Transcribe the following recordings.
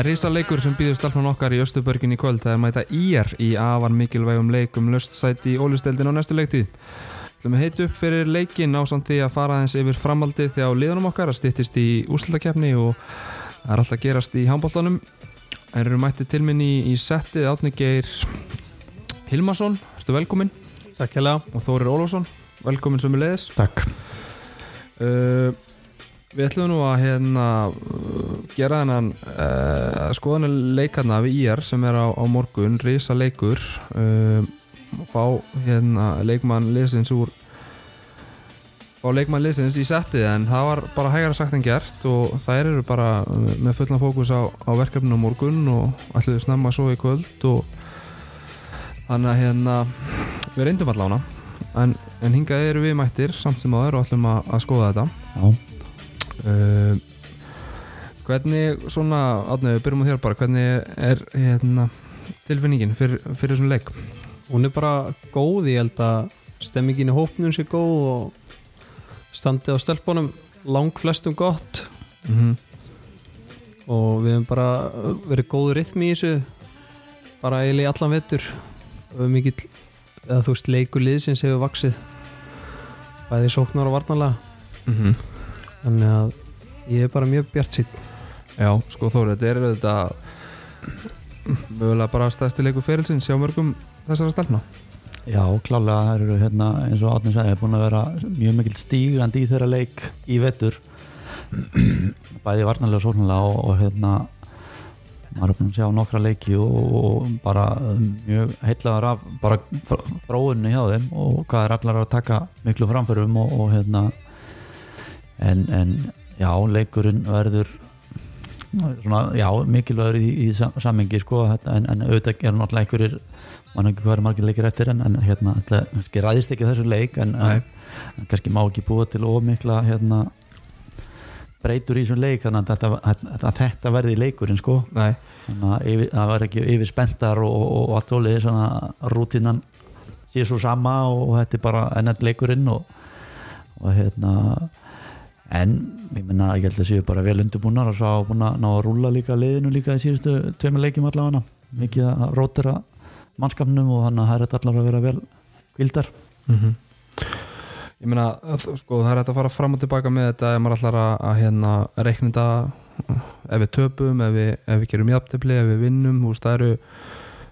Það er reysa leikur sem býður stelpun okkar í Östubörgin í kvöld. Það er mæta IR í afar mikilvægum leikum löstsæti í ólisteldin á næstu leiktið. Þú með heitu upp fyrir leikin á samt því að fara aðeins yfir framaldið þegar liðunum okkar að styttist í úslutakefni og það er alltaf gerast í handbóltanum. Það eru mætti til minni í, í settið Átni Geir Hilmarsson, ertu velkomin Takk hjá og Þórir Ólafsson, velkomin sem leiðis. Takk Uh, við ætlum nú að hérna, gera þennan uh, skoðan leikarna við IR sem er á, á morgun, risa leikur uh, og fá hérna, leikmann liðsins úr fá leikmann liðsins í settið en það var bara hægara sagt en gert og þær eru bara uh, með fullan fókus á, á verkefninu á morgun og ætluðu snemma svo í kvöld og þannig að hérna við reyndum allána en, en hingað eru við mættir samt sem áður og ætlum að, að skoða þetta. Já, uh, hvernig svona, átnöðu, byrjum á þér bara. Hvernig er hérna, tilfinningin fyrir, fyrir þessum leik? Hún er bara góð. Ég held að stemmingin í hópnum sé góð og standið á stelpunum lang flestum gott. Mm -hmm. og við hefum bara verið góð rytmi í þessu bara eiginlega í allan vettur við mikill eða þú veist leikur liðsins hefur vaksið bæði sóknar og varnalega Mm -hmm. Þannig að ég er bara mjög bjart sítt Já, sko Þóri, þetta er þetta mögulega bara stæðsti leiku ferilsins hjá mörgum þessara stelpna. Já, klálega það eru hérna eins og Átni sagði búin að vera mjög mikil stígandi í þeirra leik í vettur bæði varnarlega og sóknarlega og, og hérna maður er búin að sjá nokkra leiki og, og bara mjög heitlaðar af bara fróðunni hjá þeim og hvað er allar að taka miklu framförum og, og hérna en, en já, leikurinn verður svona, já, mikilvægur í, í sam- samhengi sko, en, en auðvitað er náttúrulega einhverjir mann ekki er margir leikir eftir en, en hérna, kannski ræðist ekki þessu leik en, en, kannski má ekki búa til ómikla hérna breytur í þessum leik þannig að þetta, að, þetta verði leikurinn sko. Nei, þannig að yfir, það var ekki yfir spenntar og, og, og allt svona rútinan sé svo sama og, og þetta er bara ennett leikurinn og, og hérna en ég menna ég held að séu bara vel undirbúnar og svo búin að ná að rúlla líka liðinu líka í síðustu tveimur leikjum allavega. Mikið að rótera mannskapnum og þannig að það er allavega að vera vel kvildar mm Ég meina, að- sko, það er að fara fram og tilbaka með þetta ef maður ætlar að, að hérna, reikna þetta ef við töpum, ef við, ef við gerum jafntefli, ef við vinnum, þú veist, það eru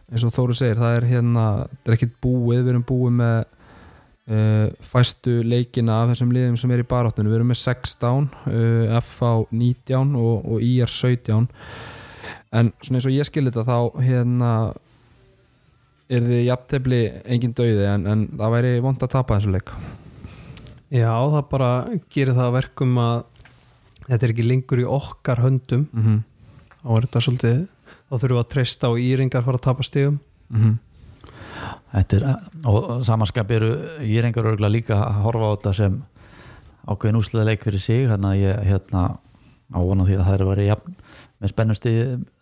eins og Þóri segir, það er hérna það er ekkert búið, við erum búið með uh, fæstu leikina af þessum liðum sem er í baráttunum við erum með 16, uh, FH 19 og, og IR 17 en svona eins og ég skil þetta þá hérna er þið jafntefli engin dauði en, en það væri vond að tapa þessu leik. Já, það bara gerir það að verkum að þetta er ekki lengur í okkar höndum. Mm -hmm. þá er þetta svolítið þá þurfum við að treysta og íringar fara að tapa stigum. Mm -hmm. Þetta er, og samanskap eru ég er engar örgulega líka að horfa á þetta sem ákveðin úsliða leik fyrir sig þannig að ég hérna á vona því að það er að vera jafn með spennusti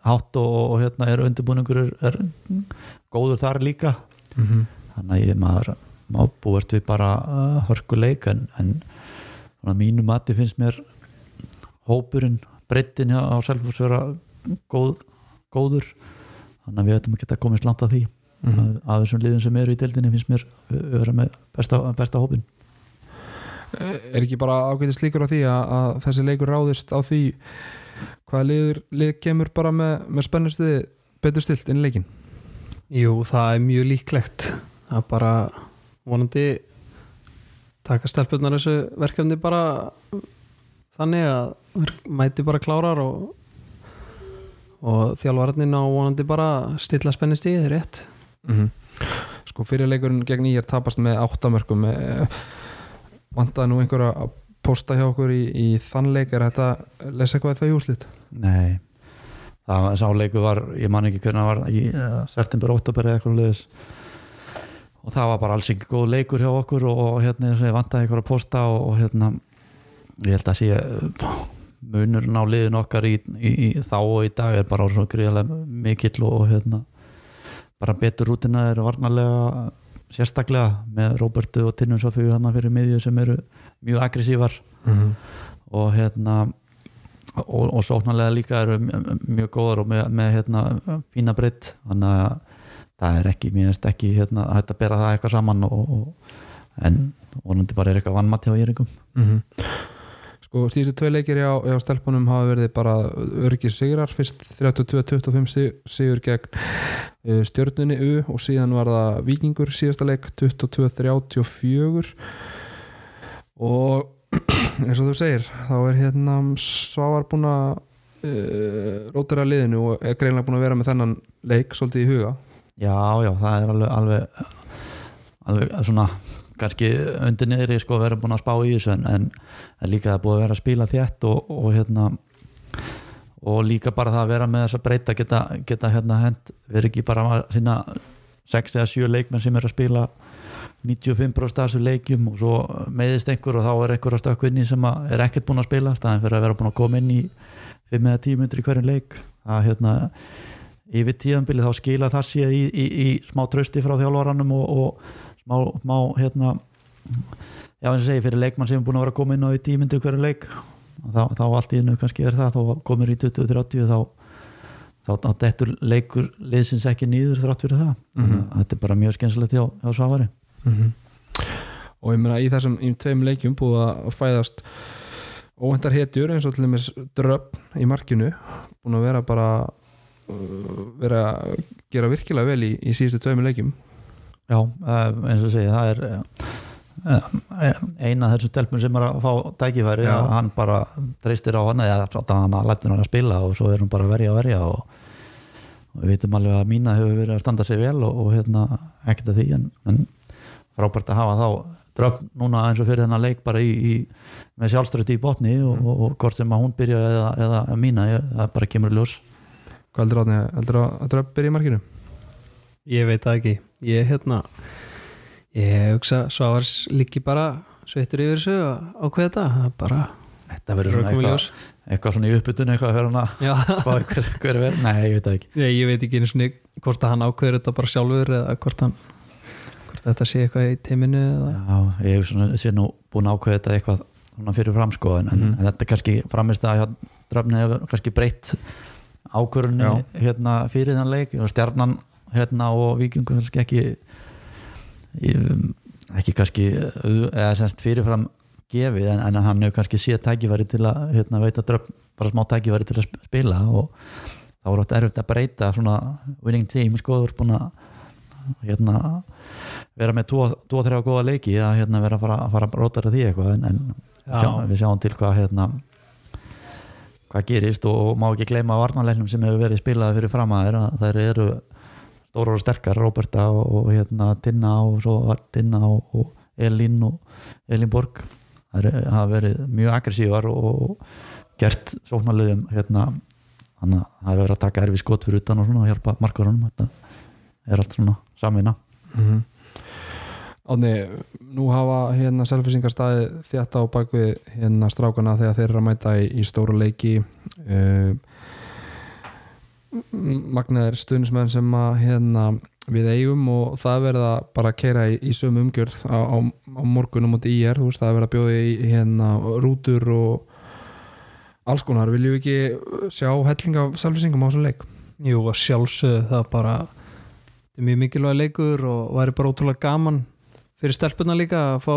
hátt og, og hérna er undirbúningur er, er góður þar líka. Mm -hmm. þannig að ég maður má búast við bara uh, hörkuleik en, en mínu mati finnst mér hópurinn, breyttin á Selfoss vera góð, góður. Þannig að við ekki að komast langt að því Mhm. að, að þessum liðum sem eru í deildinni finnst mér vera með besta, besta hópin Er ekki bara ágætist líkur á því að, að þessi leikur ráðist á því hvaða liður, lið kemur bara með, með spennustuði betur stilt inn í leikin Jú, það er mjög líklegt. Að bara vonandi taka stelpunar þessu verkefni bara þannig að þeir mæti bara klárar og, og þjálfarnin á vonandi bara stilla spennist í þið rétt mm Sko fyrir leikurinn gegn íjar tapast með áttamörkum vantaði nú einhver að posta hjá okkur í, í þann leik? Er þetta lesa eitthvað þau úrslit? Nei. Það var, sá leiku var, ég man ekki hvernig það var í uh, september, oktober eða eitthvað liðis og það var bara alls ekki góð leikur hjá okkur og, og hérna eins og ég vantaði eitthvað að posta og, og hérna ég held að sé uh, munurinn á liðin okkar í, í, í þá og í dag er bara svo gríðarlega mikill og hérna bara betur rútina er varnarlega sérstaklega með Róbertu og Tinnum Sofíu hann fyrir miðju sem eru mjög aggressívar. Mm -hmm. og hérna og, og sóknarlega líka eru mj- mjög góðar og með, með hérna, fína breytt þannig að það er ekki, mér finnst ekki hérna, að bera það eitthvað saman og, og, en vonandi bara er eitthvað vannmatti á Íringum mm Sko, síðustu tvei leikir hjá, hjá stelpunum hafa verið bara örgir sigrar. Fyrst 32-25 sig- sigur gegn uh, stjörnunni U og síðan var það vikingur síðasta leik 22-34 og eins og þú segir þá er hérna Svavar búin að uh, rótira liðinu og er greinlega búin að vera með þennan leik svolítið í huga. Já, já, það er alveg alveg, alveg svona kannski undir niðri sko vera búin að spá í þessu en, en, líka það búið að vera að spila þétt og, og hérna og líka bara það að vera með þess að breyta geta, geta hérna hend verið ekki bara að sína 6 eða 7 leikmenn sem er að spila 95% af þessu leikjum og svo meðist einhver og þá er einhver að stökku inn í sem að er ekkert búin að spila staðin fyrir að vera búin að koma inn í 5 eða 10 myndir í hverjum leik. Það hérna yfir tíðanbili þá skila það sé í, í, í smá trösti frá þjálfaranum og, og smá, smá hérna já eins og segi fyrir leikmann sem er búin að vera að koma inn á í tímyndir hverju leik þá, þá allt í innu kannski er það þá komur í 20-30 þá þá, þá dettur leikur liðsins ekki nýður þrátt fyrir það. Mm þetta er bara mjög skemmtilegt hjá, hjá Svavari. Og ég meina í þessum í tveim leikjum búið að fæðast óvendar hetjur eins og til dæmis dröpp í markinu búin að vera bara uh, vera að gera virkilega vel í, í síðustu tveim leikjum já, eh, eins og segi það er eh, eh, eina af þessum stelpum sem er að fá tækifæri Já. að hann bara treystir á hann eða hann að lætur hann að spila og svo er hann bara að verja og verja og, við veitum alveg að mína hefur verið að standa sig vel og, og hérna ekkert að því en, en frábært að hafa þá dröfn núna eins og fyrir þennan leik bara í, í með sjálfströti í botni og, og, og hvort sem að hún byrja eða, eða mína, það bara kemur ljós hvað heldur átni, heldur að dröpp byrja í markinu? Ég veit það ekki. Ég hérna Ég hugsa Svavars líki bara sveittur yfir þessu að ákveða þetta. Það er bara þetta verður svona eitthvað, eitthvað svona í uppbytun eitthvað að vera hann að Já, fá hver, hver verð, nei ég veit það ekki. Ég, ég veit ekki einu sinni hvort að hann ákveður þetta bara sjálfur eða hvort hann hvort þetta sé eitthvað í teiminu eða Já, ég hef svona, sé nú búin að ákveða þetta eitthvað svona fyrir fram sko en, Mhm. en þetta er kannski framist að hjá drafni hefur kannski breytt ákvörunni hérna fyrir þann leik. Og stjarnan hérna og vikingu kannski ekki ekki kannski eða semst fyrirfram gefið en, en hann hefur kannski séð tækifæri til að hérna, veita dröfn bara smá tækifæri til að sp- spila og þá er þetta erfitt að breyta svona winning team sko þú ert búin að hérna vera með 2-3 góða leiki að hérna vera að fara, að fara að rótara því eitthvað en, en Já. sjá, við sjáum til hvað hérna hvað gerist og, má ekki gleyma varnarleiknum sem hefur verið spilað fyrir fram að þeir að þær eru stórar og sterkar Róberta og, og hérna Tinna og svo Tinna og, og Elín og Elín Borg. Þær hafa verið mjög aggressívar og, gert sóknarliðum hérna þannig að það hefur verið að taka erfi skot fyrir utan og svona og hjálpa markarunum þetta er allt svona samvinna Mm Átni, nú hafa hérna selfisingar staði þetta á bakvið hérna strákana þegar þeir eru að mæta í, í stóru leiki. Uh, magnaðir stuðnismenn sem að hérna við eigum og það verða bara að keira í, í sömu umgjörð á, á, á morgunum út í er, þú veist það verða að bjóða í hérna rútur og alls konar, viljum við ekki sjá helling af selfisingum á þessum leik? Jú, að sjálfsögðu það bara þetta er mjög mikilvæg leikur og væri bara ótrúlega gaman fyrir stelpuna líka að fá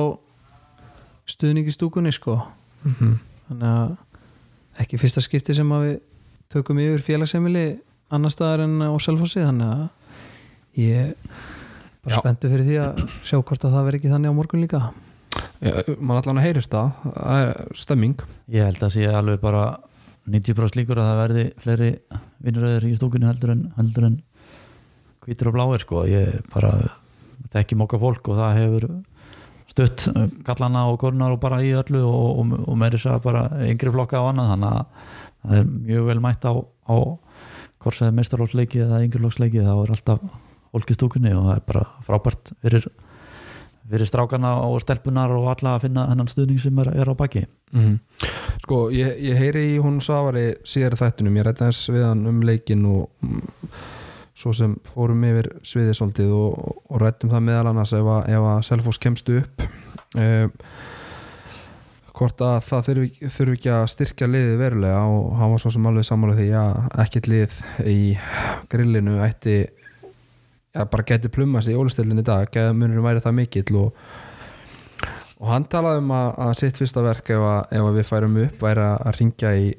stuðning í stúkunni sko. Mm -hmm. þannig að ekki fyrsta skipti sem að við tökum yfir félagsheimili annar staðar en á Selfossi þannig að ég bara spenntu fyrir því að sjá hvort að það veri ekki þannig á morgun líka. Ja, mann allan að heyrist það. Það er stemming. Ég held að sé alveg bara 90% líkur að það verði fleiri vinnuröður í stúkunni heldur en, heldur en hvítur og bláir sko. Ég bara þekki mokka fólk og það hefur stutt kallana og kornar og bara í öllu og, og, og meiri það bara yngri flokka á annað þannig að það er mjög vel mætt á, á korsaði meistarlóksleiki eða yngri flokksleiki þá er alltaf fólk í stúkunni og það er bara frábært fyrir fyrir strákana og stelpunar og alla að finna hennan stuðning sem er, er á baki. Mm sko, ég, ég heyri í hún Svavari síðar í þættunum, ég rætti hans við hann um leikin og svo sem fórum yfir sviðið svolítið og, og rættum það meðal annars ef að, að Selfoss kemst upp. Eh, hvort að það þurfi, þurfi ekki að styrkja liðið verulega og hann var svo sem alveg sammála því að ekkert lið í grillinu ætti ja, bara geti plumma sig í ólistillin í dag. Geða munurinn væri það mikill og, og hann talaði um að, að sitt fyrsta verk ef, að, ef við færum upp væri að, ringja í,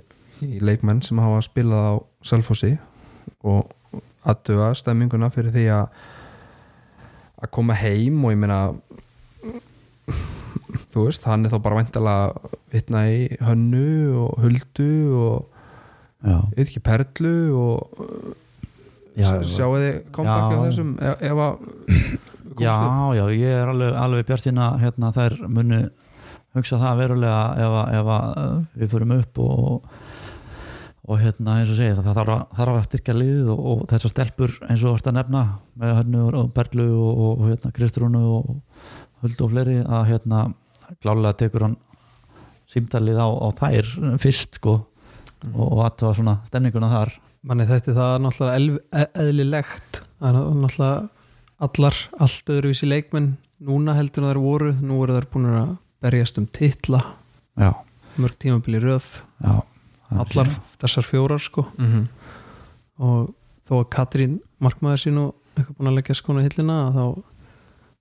í leikmenn sem hafa spilað á Selfossi og aðduga stemminguna fyrir því að að koma heim og ég meina þú veist, hann er þá bara væntalega vitna í hönnu og huldu og ekki perlu og já, sjáu þið kompakið Já. þessum ef, ef að já, já, ég er alveg, alveg bjartina hérna þær muni hugsa það verulega ef, að- ef við förum upp og og hérna eins og segja það þarf að, þarf að styrkja liðið og, og þessar stelpur eins og að nefna með hennu og, Berlu og, og hérna Kristrúnu og Huldu og fleiri að hérna klálega tekur hann símtalið á, á þær fyrst sko og, og aðtöfa svona stemninguna þar. Manni þetta það er náttúrulega e- eðlilegt það er náttúrulega allar allt öðruvísi leikmenn núna heldur en þær voru nú eru þær búin að berjast um titla. Já, mörg tímabili röð. Já allar þessar fjórar sko. Mm -hmm. og þó að Katrín markmaður sín og eitthvað búin að leggja skona hillina þá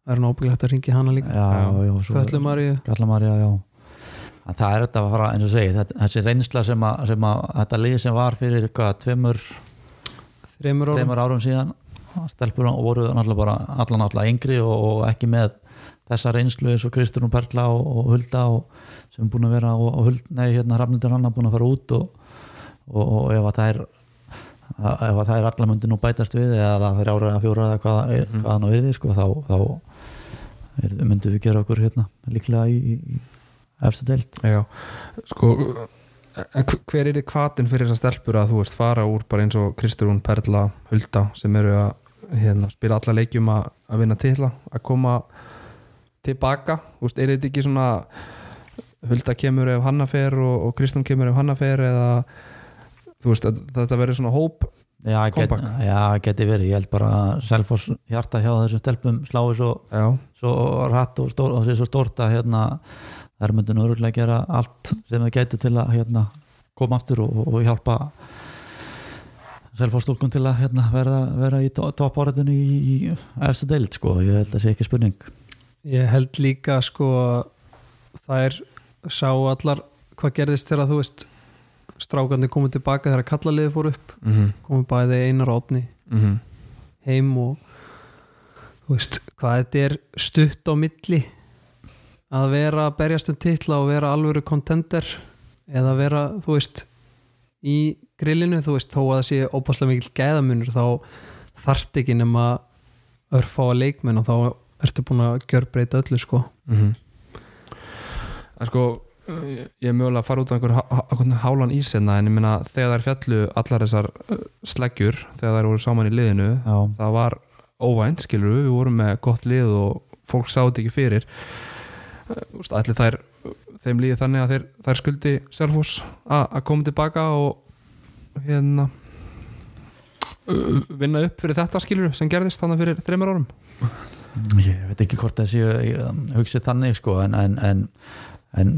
er hann ábyggilegt að ringi hana líka. Já, já, svo- Köllu Maríu? Gallamarja, já. En það er þetta að fara, eins og þetta, þessi reynsla sem að, sem að þetta lið sem var fyrir hvað, tveimur, þreymur árum. árum síðan stelpur og voru náttúrulega bara allan náttúrulega yngri og, og ekki með þessa reynslu eins og Kristján Perla og, og Hulda og, sem er búin að vera og, og nei, hérna Rafnildur hann er búin að fara út og, og, og ef að það er ef að það er allar myndi nú bætast við eða það er ára eða fjóra eða hvað, Mhm. hvað nú við sko, þá, þá er, myndum við gera okkur hérna líklega í, í, efstu deild Já, sko en hver- er þið kvatin fyrir þessar stelpur að þú veist fara úr bara eins og Kristrún, Perla, Hulda sem eru að hérna, spila alla leikjum að, að vinna titla, að koma tilbaka, þú veist, er þetta ekki svona Hulda kemur ef hanna fer og, og Kristrún kemur ef hanna fer eða þú veist, að, þetta verður svona hóp Já, get, já, geti verið, ég held bara að Selfoss hjarta hjá þessum stelpum slái svo, svo rætt og, stór, og sé svo stórt að hérna, þær myndu nú örugglega gera allt sem það gætu til að hérna, koma aftur og, og hjálpa Selfoss stúlkum til að hérna, verða, vera í toppáratunni í, í efstu deild, sko, ég held að sé ekki spurning. Ég held líka sko þær sá allar hvað gerðist þegar þú veist strákandi komið tilbaka þegar kallaliði fór upp. Mm -hmm. komið bæði einar átni heim og þú veist hvað þetta er stutt á milli. Að vera að berjast um titla og vera alvöru kontender eða vera þú veist í grillinu þú veist þó að það sé óbáslega mikil gæðamunur þá þarft ekki nema örfá að leikmenn og þá ertu búin að gjörbreyta öllu sko. Mm en sko ég er mögulega að fara út á einhvern hálan ísenna en ég meina þegar þær fjallu allar þessar uh, sleggjur þegar þær voru saman í liðinu Já, það var óvænt skilur við, við vorum með gott lið og fólk sá þetta ekki fyrir. Allir þær þeim líði þannig að þeir, þær skuldi Selfoss að koma tilbaka og hérna uh, vinna upp fyrir þetta skilur sem gerðist þannig fyrir þreymur árum. Ég veit ekki hvort ég, um, hugsið þannig, sko, en, en, en, en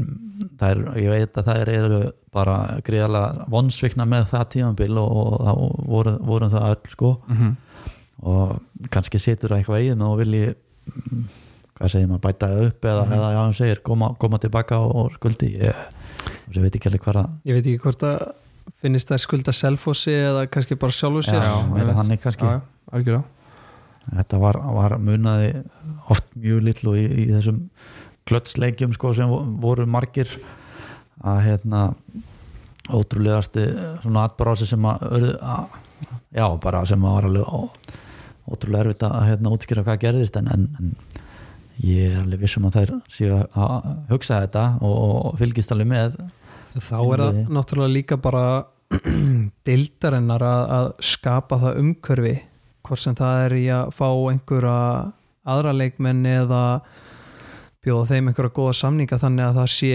það er, ég veit að það eru bara gríðarlega vonsvikna með það tímabil og, og þá voru, vorum það öll, sko mm -hmm. og kannski situr það eitthvað í þeim og vilji mm, hvað segir maður, bæta það upp eða, Mhm. eða já, hann segir, koma, koma tilbaka og, og skuldi ég, ég veit ekki alveg hvað að ég veit ekki hvort að finnist þær skulda selfossi eða kannski bara sjálfu sér já, meira veit. þannig kannski já, algjörlega þetta var, var munaði oft mjög litlu í, í þessum klötsleikjum sko sem vo- voru margir. Að hérna ótrúlegasti svona atbrási sem að, að já, bara sem að var alveg ótrúlega erfitt að hérna útskýra hvað gerðist en, en, en ég er alveg vissum að þær séu að hugsa þetta og, og fylgist alveg með. Þá er það náttúrulega líka bara deildarinnar að, að skapa það umhverfi hvort sem það er í að fá einhverja aðra leikmenn eða bjóða þeim einhverja góða samninga þannig að það sé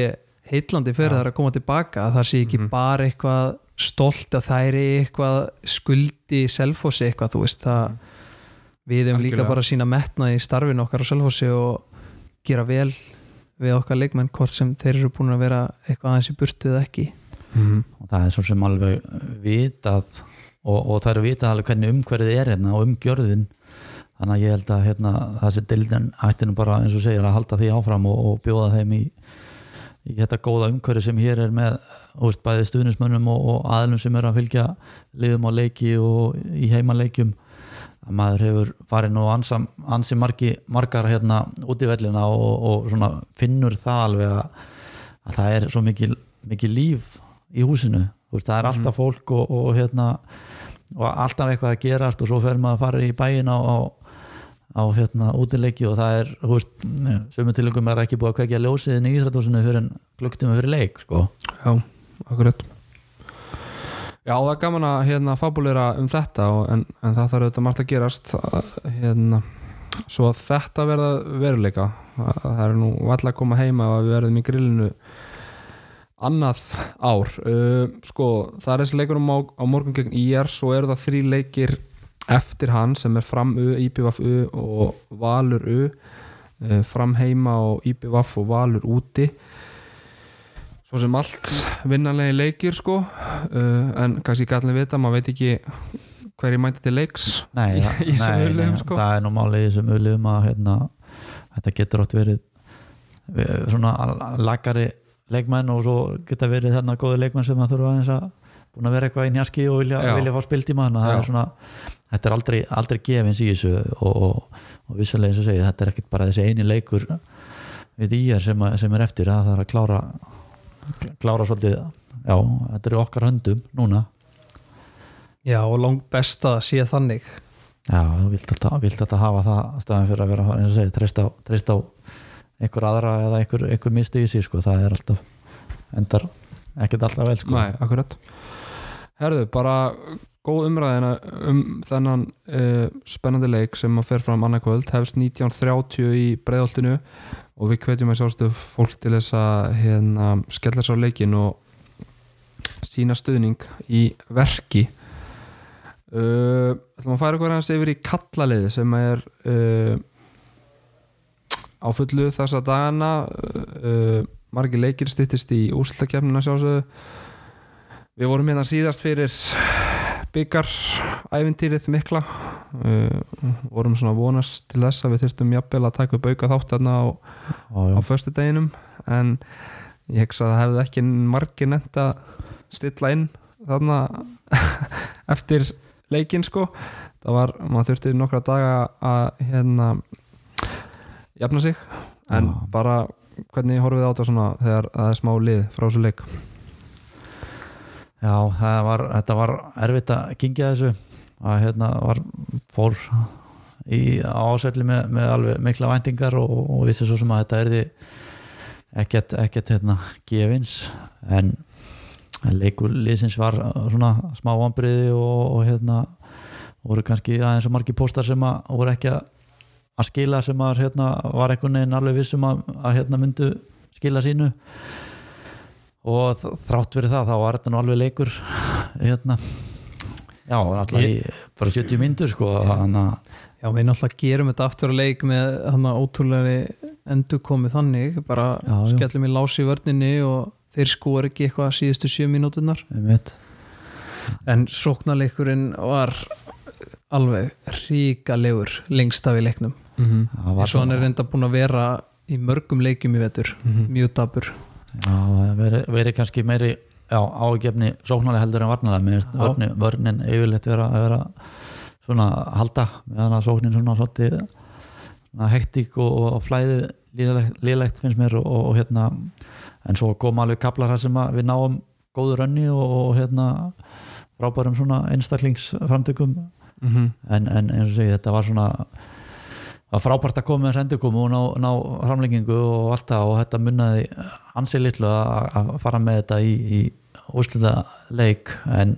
heitlandi fyrir Já. þær að koma tilbaka að það sé ekki Mhm. bara eitthvað stolt að þær er eitthvað skuldi í selfossi eitthvað þú veist það við hefum líka bara sína metnað í starfinu okkar á selfossi og gera vel við okkar leikmenn hvort sem þeir eru búin að vera eitthvað aðeins í burtu eða ekki mm. og það er svo sem alveg vitað og, og það eru vitað alveg hvernig umhverfið er hérna og umgjörðin þannig að ég held að hérna, þessi dildin ættinu bara eins og segir að halda því áfram og, og bjóða þeim í, í þetta góða umhverfi sem hér er með úrst, bæði stuðnismönnum og, og aðlum sem er að fylgja liðum á leiki og í heimaleikjum. Að maður hefur farið nú ansa, ansi margi, margar hérna út í vellina og, og svona finnur það alveg að, að það er svo mikil, mikil líf í húsinu, úrst, það er alltaf fólk og, og hérna og alltaf eitthvað að gerast og svo fer maður að fara í bæin á, á hérna útileiki og það er sömu tilengum er ekki búið að kveikja ljósiðin í Íþrætósinu fyrir en klukktum fyrir leik sko. Já, akkurat. Já, það er gaman að hérna fabulera um þetta og, en, en það þarf auðvitað margt að gerast að, hérna, svo að þetta verða veruleika. Að, það er nú alltaf að koma heima og við verðum í grillinu annað ár. Uh, sko, það er þessi leikur á, á morgun gegn IR, svo eru það þrý leikir eftir hann sem er fram U, IPVF U og Valur U uh, fram heima og IPVF og Valur úti. Svo sem allt vinnanlegi leikir sko. Uh, en kannski allir vita, maður veit ekki hverju mæti til leiks Nei, í, þessum nei, sko. Það er nú málið í þessum auðlegum að hérna, þetta getur átt verið við- svona lagari leikmenn og svo geta verið þarna góði leikmenn sem að þurfa aðeins að búin að vera eitthvað í njarski og vilja, vilja fá spiltíma þannig að er svona þetta er aldrei, aldrei gefins í þessu og, og, og vissulega eins og segið þetta er ekkit bara þessi eini leikur við íjar sem, að- sem er eftir að það er að klára klára svolítið já, þetta er í okkar höndum núna. Já, og langt best að sé þannig. Já, þú vilt alltaf, vilt alltaf hafa það staðan fyrir að vera, eins og segja, treyst á, treyst á einhver aðra eða einhver, einhver misti í sig, sko, það er alltaf endar ekkert alltaf vel, sko. Nei, akkurat Herðu, bara góð umræðina um þennan uh, spennandi leik sem að fer fram annarkvöld hefst 1930 í breiðoltinu og við hvetjum að sjálfstu fólk til þess að hérna, skella sér á leikin og sína stuðning í verki. Uh, ætlum að færa hans yfir í kallaliði sem er uh, á fullu þessa dagana. Uh, margir leikir styttist í úrslutakefnina sjálfsögðu við vorum hérna síðast fyrir byggar ævintýrið mikla. Uh, vorum svona vonast til þess að við þurftum jafnvel að taka upp auka þátt þarna á, já, á föstu deginum en ég hegsa að það hefði ekki margir nefnt að stilla inn þarna eftir leikin sko. Það var, maður þurfti nokkra daga að hérna jafna sig. En Já. bara hvernig horfið þið á svona þegar það er smá lið frá þessu leik já var, þetta var erfitt að kingja þessu. Að hérna var fór í ásætli með, með alveg mikla væntingar og, og vissi svo sem að þetta erði ekkert, ekkert hérna gefins. En leikur liðsins var svona smá vambriði og, og hérna voru kannski aðeins og margir póstar sem að voru ekki að skila sem að hérna, var einhvern veginn alveg vissum að, að hérna myndu skila sínu og þrátt fyrir það þá var þetta nú alveg leikur hérna. Já, alltaf í bara 70 myndur sko að Já, við náttúrulega gerum þetta aftur að leik með hann að ótrúlega endur komið þannig bara Já, skellum í lási í vörninni og þeir skóar ekki eitthvað síðustu sjö mínúturnar. Einmitt, en sóknarleikurinn var alveg ríkalegur lengst af í leiknum mm -hmm. eins og hann er reynda búin að vera í mörgum leikjum í vetur. Mhm. mjög dabur já, veri, veri kannski meiri ágefni sóknarlega heldur en varnalega vörnin, yfirleitt vera að vera svona halda meðan að sóknin svona svolítið hektík og, flæði líðlegt, líðlegt finnst mér og, og hérna en svo kom alveg kaplar þar sem við náum góður önni og, og hérna frábærum svona einstaklingsframtökum. Mm -hmm. en, en eins og segi þetta var svona var frábært að koma með þessu endurkomu og ná, ná framlengingu og allt það og þetta munnaði ansi litlu að að fara með þetta í, í úrslita leik en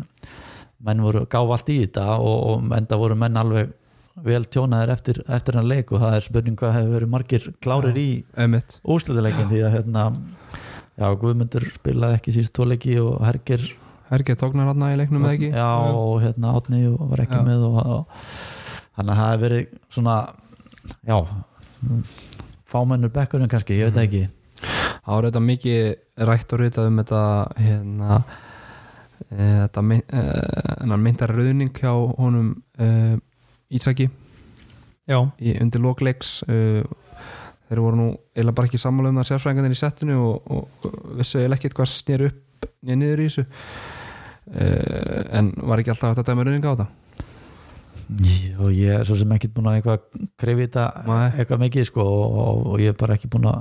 menn voru gáf allt í þetta og, og enda voru menn alveg vel tjónaðir eftir, eftir hann leik og það er spurning hvað hefur verið margir klárir í Einmitt. úrslitaleikin því að hérna já, Guðmundur spilaði ekki síst tvo leiki og Hergir Hergir tóknar hann í leiknum eða ekki já, og hérna Átni var ekki Já. með og, og þannig að það hefur verið svona já. Fámennur bekkurinn kannski, ég veit það ekki. Það var þetta mikið rætt og ritað um þetta hérna e, þetta e, myndar rauðning hjá honum e, Ísaki. Já, í, undir lokleiks þeir voru nú eða bara ekki sammála um það sérfræðingarnir í settinu og, og, og vissu eða ekkert hvað snýr upp niður niður í þessu. En var ekki alltaf að dæma rauðninga á þetta og ég er svo sem ekki búin að eitthvað krefið þetta Nei. eitthvað mikið sko og, og ég er bara ekki búin að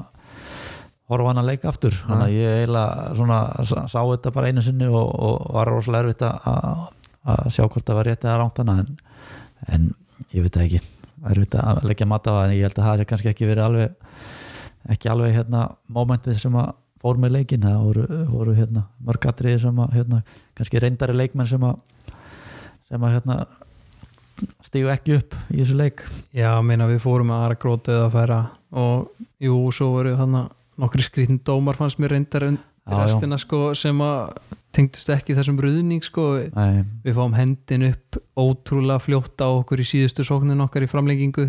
horfa hann að leika aftur. Þannig að ég eiginlega svona sá þetta bara einu sinni og, og var rosalega erfitt að að sjá hvort það var rétt eða rámt en, en ég veit það ekki. Erfitt að leggja mat á það en ég held að það er kannski ekki verið alveg ekki alveg hérna mómentið sem að fór með leikin það voru, voru hérna mörgatriði sem að hérna, kannski reyndari leikmenn sem að sem að hérna stígu ekki upp í þessu leik. Já, meina við fórum að aðra grótið að færa og jú, svo voru þannig nokkri skrítin dómar fannst mér reyndar undir restina sko sem að tengdust ekki þessum ruðning sko. Nei, við fáum hendin upp ótrúlega fljótt á okkur í síðustu sóknin okkar í framlengingu.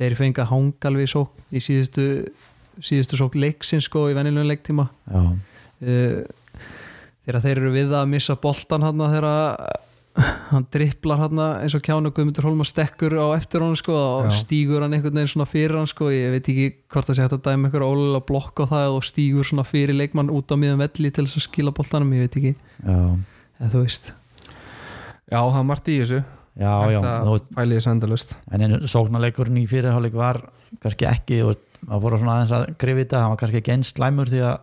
Þeir fengi að hanga alveg í sókn í síðustu, síðustu sókn leiksins sko í venjulegum leiktíma. Já, uh, þegar þeir eru við að missa boltan hann þegar hann dripplar hann eins og kjánu Guðmundur Holma stekkur á eftir honum sko og Já. stígur hann einhvern veginn svona fyrir hann sko. Ég veit ekki hvort það sé hægt að dæma einhver ólega blokk á það og stígur svona fyrir leikmann út á miðan velli til þess að skila boltanum ég veit ekki, eða þú veist. Já, það var margt í þessu. Já, já að nú, en einu sóknarleikurinn í fyrirháleik var kannski ekki, maður fór svona aðeins að krifið þetta, hann var kannski ekki eins slæmur því að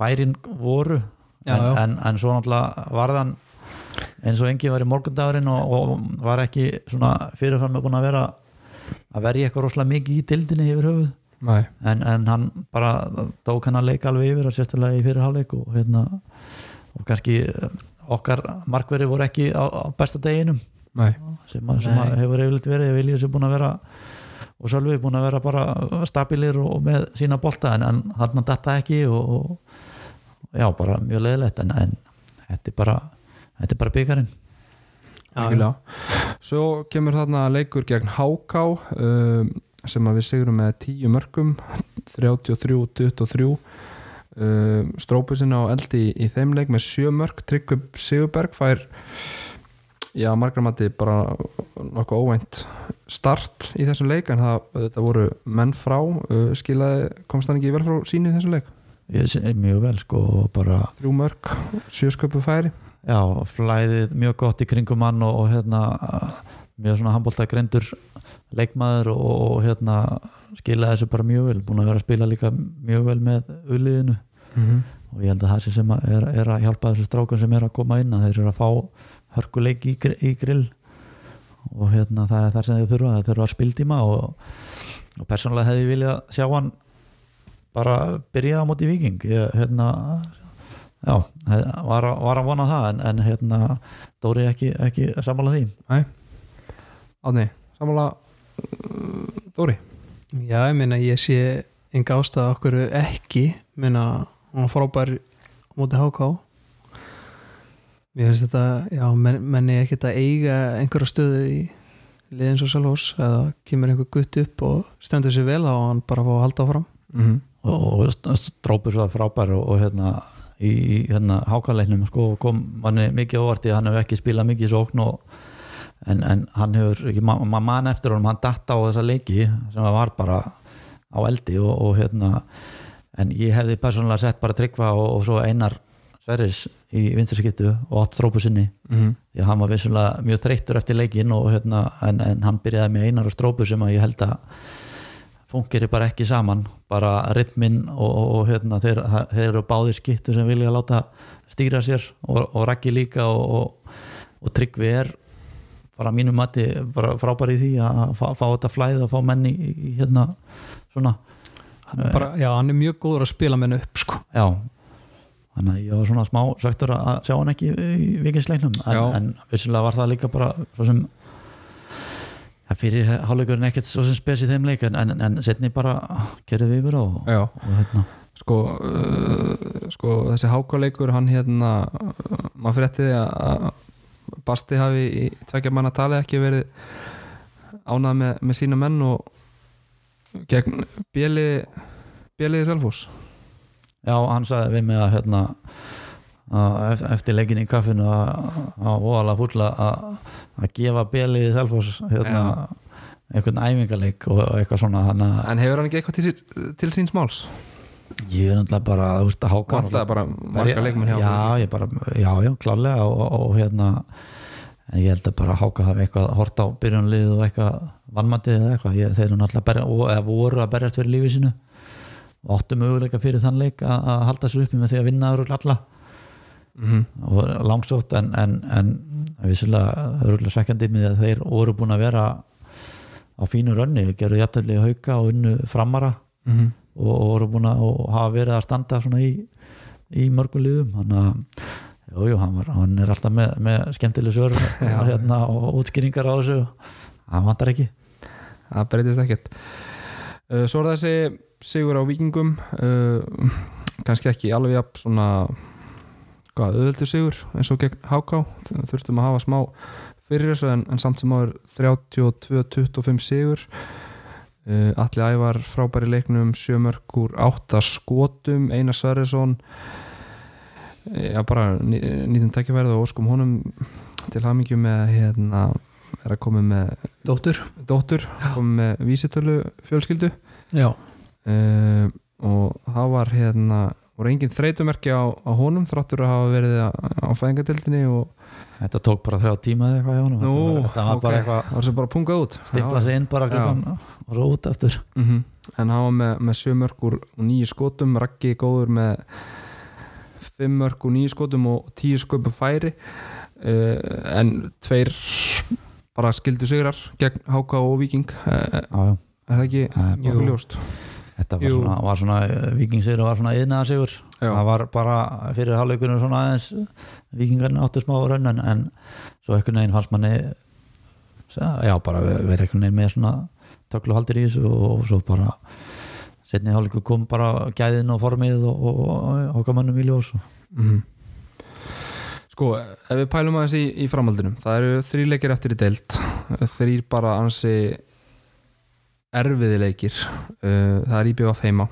færin voru. Já, en, já. en, en svo náttúrulega varðan eins og engi var í morgundagurinn og, og var ekki svona fyrirfram búin að vera að verja eitthvað rosalega mikið í dildinni yfir höfuð Nei. en, en hann bara tók hann að leika alveg yfir sérstaklega í fyrirháleik og hérna og kannski eh, okkar markveri voru ekki á, á besta deginum Nei. sem, að, sem að hefur yfirleitt verið Viljus er búin að vera og Sölvi er búin að vera bara stabilir og með sína bolta en, en hann datta ekki og, og já, bara mjög leðilegt en, en þetta er bara þetta er bara Algjörlega. Svo kemur þarna leikur gegn HK um, sem að við sigurum með 10 mörgum 33-23 um, strópusinn á eldi í, í þeim leik með 7 mörg Tryggvi Sigurberg fær já, margramatti bara nokkuð óvænt start í þessum leik en það þetta voru menn frá. Uh, skilaði, komst hann ekki vel frá sínu í þessum leik? Ég mjög vel sko bara þrjú mörg, sjö sköpu færi já, flæðið mjög gott í kringum hann og, og hérna mjög svona handbólta greindur leikmaður og, og hérna skilaði þessu bara mjög vel, búin að vera að spila líka mjög vel með uliðinu. Mm -hmm. og ég held að það sem er, er að hjálpa þessu strákum sem er að koma inn að þeir eru að fá hörkuleik í, í grill. Og hérna það er það sem þeir þurfa þeir þurfa að spiltíma og, og persónulega hefði ég viljað sjá hann bara byrja á móti viking ég, hérna já, var, að- var að vona það en, en hérna Dóri ekki, ekki sammála því Átni, sammála uh, Dóri Já, ég meina ég sé enga ástæða okkur ekki meina hún var frábær á móti HK Mér finnst þetta já, men, menni ekki að eiga einhverja stöðu í liðins og selvhús eða kemur einhver gutt upp og stendur sér vel þá hann bara fá að halda áfram mm -hmm. og, og Strópur svo frábær og, og hérna í hérna hákaleiknum sko, kom manni mikið óvart í hann hefur ekki spilað mikið í sókn og, en, en hann hefur ekki, ma ma mann eftir honum hann datt á þessa leiki sem var bara á eldi og, og hérna en ég hefði persónulega sett bara tryggva og, og svo einar Sverris í vinturskittu og átt Strópur sinni Mm -hmm. því að hann var vissulega mjög þreyttur eftir leikin og hérna, en, en hann byrjaði með einar og strópu sem að ég held að fungeri bara ekki saman bara rytminn og, og, og hérna, þeir, þeir eru báðir skittu sem vilja láta stýra sér og, og Raggi líka og, og, og Tryggvi er bara að mínum mati bara frábær í því að fá, fá þetta flæð og fá menni í, hérna svona hann er, bara, já, hann er mjög góður að spila menn upp sko. já þannig að ég var svona smá söktur að sjá hann ekki í vikingsleiknum en, en vissulega var það líka bara svo sem ja, fyrir hálfleikurinn ekkert svo sem spes í þeim leik en, en, en setni bara gerði við yfir og, og hérna. Sko, uh, sko þessi hákáleikur hann hérna uh, maður frétti að að Basti hafi í tvekja manna tali ekki verið ánað með, með sína menn og gegn bjeliði bjeliði Selfos Já, hann sagði við mig að hérna eftir leikin í kaffinu að óalega fúlla að gefa Beli í Selfoss hérna einhvern æfingarleik og eitthvað svona hann að En hefur hann ekki eitthvað til, til síns máls? ég er náttúrulega bara, þú veist, að háka Vantaði bara marga leikmenn hjá Já, ég bara, já, já, klálega og, og, hérna en ég held að bara háka hafi eitthvað hort á byrjunlið og eitthvað vannmatið eða eitthvað, ég, þeir eru náttúrulega berja, og, eða voru að berjast fyrir lífið sínu. Og áttu möguleika fyrir þann leik að, að halda sér uppi með því að vinna örugglega alla mm og langsótt en, en, en vissulega örgulega svekkjandi með að þeir voru búin að vera á fínu rönni, gerðu jafntöfli hauka og unnu framara -hmm. og, og voru búin að hafa verið að standa svona í, í mörgum liðum. Þannig að jú, jú, hann, var, hann er alltaf með, með skemmtileg sör og, hérna, og útskýringar á þessu. Hann vantar ekki. Það breytist ekkert. Uh, Svo er þessi sigur á vikingum uh, kannski ekki alveg jafn svona hvað, auðvöldu sigur eins og gegn HK þurftum að hafa smá fyrir þessu en, en samt sem áður 32-25 sigur. Uh, Alli Ævar frábæri leiknum sjömörk úr 8 skotum. Einar Sverrisson já bara ný- nýtum tækifærið og óskum honum til hamingju með hérna er að koma með Dóttur. dóttur kom með vísitölu fjölskyldu. Já, uh, og það var hérna voru engin þreytumerki á, á honum þráttur að hafa verið á, fæðingatildinni og þetta tók bara þrjá tíma eða eitthvað hjá honum. Nú, þetta var, þetta var ok. bara eitthvað það var sem bara pungað út. Stifla sig inn bara klukkan og út eftir mm -hmm. en hann var með, með sjö mörg úr nýju skotum, Raggi góður með fimm mörg úr nýju skotum og tíu sköpum færi. Uh, en tveir bara skildu sigrar gegn Háka og Víking. Uh, er já, já. það ekki er mjög ljóst þetta var Jú. svona, var svona vikingsigur og var svona yðnaða sigur Já. það var bara fyrir hálfleikunum svona aðeins vikingarnir áttu smá rönn en svo einhvern veginn fannst manni já bara verið einhvern veginn með svona tökluhaldir í þessu og svo bara setni hálfleiku kom bara gæðin og formið og, og, og okkar mönnum í ljós Mhm. Sko, ef við pælum aðeins í, í framhaldinum það eru þrý leikir eftir í deild þrýr bara ansi erfiði leikir. Uh, það er IBF heima.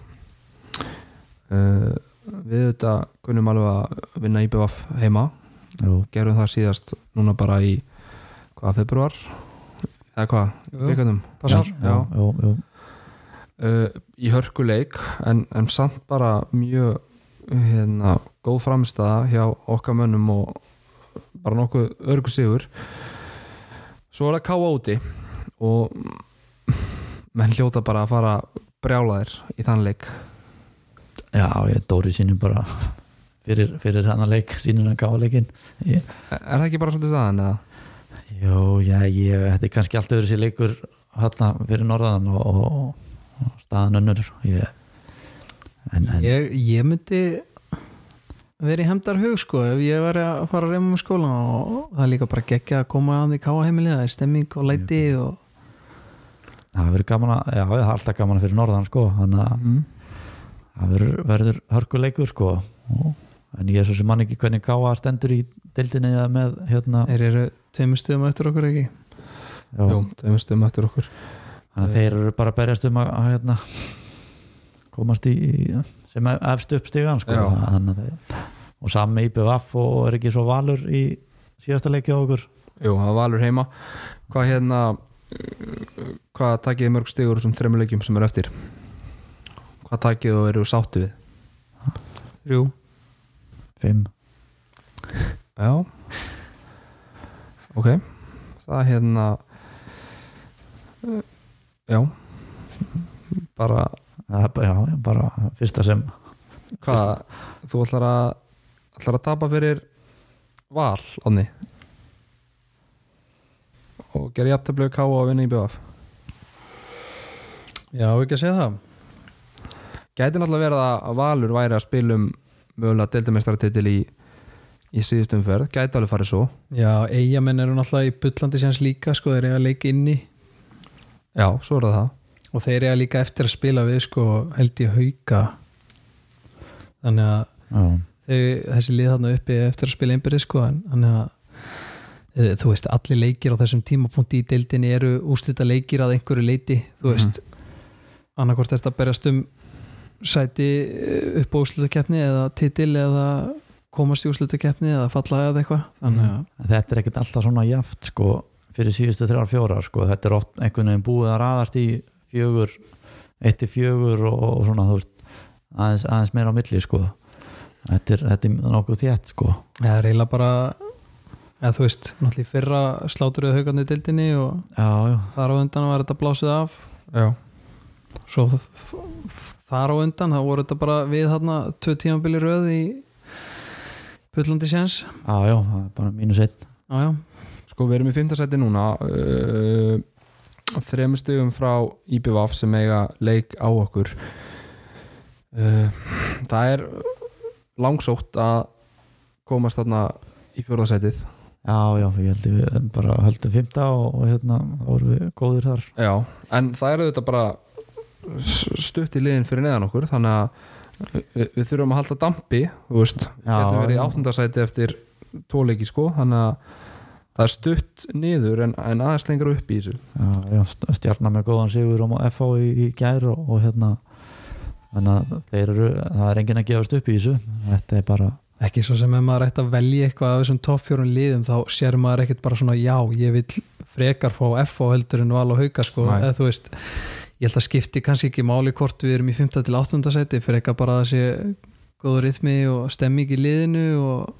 Uh, við þetta kunnum alveg að vinna IBF heima. Jú. gerum það síðast núna bara í hvað, februar eða hvað, uh, í hörkuleik en, en samt bara mjög hérna, góð framstæða hjá okkar mönnum og bara nokkuð örgu sigur. Svo er það úti og menn hljóta bara að fara brjálaðir í þann leik. Já, ég dóri sínum bara fyrir, fyrir hann að leik sínum að gáða leikin ég, er það ekki bara svolítið staðan eða? Jó, já, ég, þetta er kannski alltaf verið sér leikur hérna fyrir norðan og, og, og staðan önnur. Ég, en, en ég, ég myndi verið í hemdarhug sko ef ég væri að fara að reyma með skóla og það er líka bara geggja að koma að því káa heimilið það er stemming og læti og það verður gaman að, já, það er alltaf gaman að fyrir norðan sko, þannig að Mm. það verður, verður hörkuleikur sko. En ég er svo sem mann ekki hvernig gáða stendur í deildinni eða með hérna, þeir eru tveimur stuðum eftir okkur ekki? Það er stöðum eftir okkur. Þannig að þeir eru bara að berjast um að, að hérna, komast í í- sem efst upp stigan sko, þeir og sami IBVF og er ekki svo valur í síðasta leiki á okkur. Jú, það var valur heima. Hvað hérna hvað takið þið mörg stigur sem þremur leikjum sem er eftir? Hvað takið þú eru sáttu við? Þrjú. Fimm. Já. Ok. Það hérna Já. Bara Það bara- já, já, bara fyrsta sem hvað? Þú ætlar að ætlar að tapa fyrir val onni og gera jafntöflu ká og vinna í BF já ekki að segja það. Gæti náttúrulega verið að að Valur væri að spilum mögulega deildamestaratitil í í síðustum ferð, gæti alveg farið svo. Já eigamenn eru náttúrulega í bullandi séns líka sko þeir eru að leika inni. Já, svo er það það. Og þeir eru líka eftir að spila við sko held ég hauka. Þannig að já, þeir, þessi lið þarna uppi eftir að spila einbyrði sko en þannig að þú veist, allir leikir á þessum tímapunkti í deildinni eru úslita leikir að einhverju leiti þú veist, annarkvort er þetta að berjast um sæti upp á úslutakeppni eða titil eða komast í úslutakeppni eða falla eða eitthvað þannig að En þetta er ekkert alltaf svona jaft sko, fyrir síðustu þrjár fjórar sko. þetta er oft einhvern veginn búið að raðast í fjögur, eitt til fjögur og, og svona þú veist aðeins, aðeins meira á milli sko. þetta, er, þetta er nokkuð þétt sko. bara eða þú veist, náttúrulega í fyrra sláturuðu haugandi dildinni og já, já, þar á undan var þetta blásið af. Já, svo þar á undan þá voru þetta bara við þarna tvö tímabili röð í Pullandi séns. Já, já, það er bara mínus einn. Já, já, sko við erum í fimmtasæti núna uh, þremur stugum frá IBVF sem eiga leik á okkur. Uh, það er langsótt að komast þarna í fjórðasætið já, já, ég held ég við bara höldum fymta og, og hérna vorum við góðir þar. Já, en það er auðvitað bara stutt í liðin fyrir neðan okkur þannig að við, við þurfum að halda dampi þú veist, Já, getum verið í áttundasæti eftir tóleiki sko, þannig að það er stutt niður en, en aðeins lengra upp í þessu. Já, já, st- stjarnar með góðan sigur á FH í, í gær og, og hérna þannig að þeir eru, það er enginn að gefast upp í þessu. Þetta er bara ekki svo sem ef maður ætti að velja eitthvað af þessum toppfjórun liðum þá sér maður ekkert bara svona já, ég vil frekar fá F á heldur en val og hauka sko, eða þú veist ég held að skipti kannski ekki máli hvort við erum í 5. til 8. seti, frekar bara að sé góður rytmi og stemming í liðinu og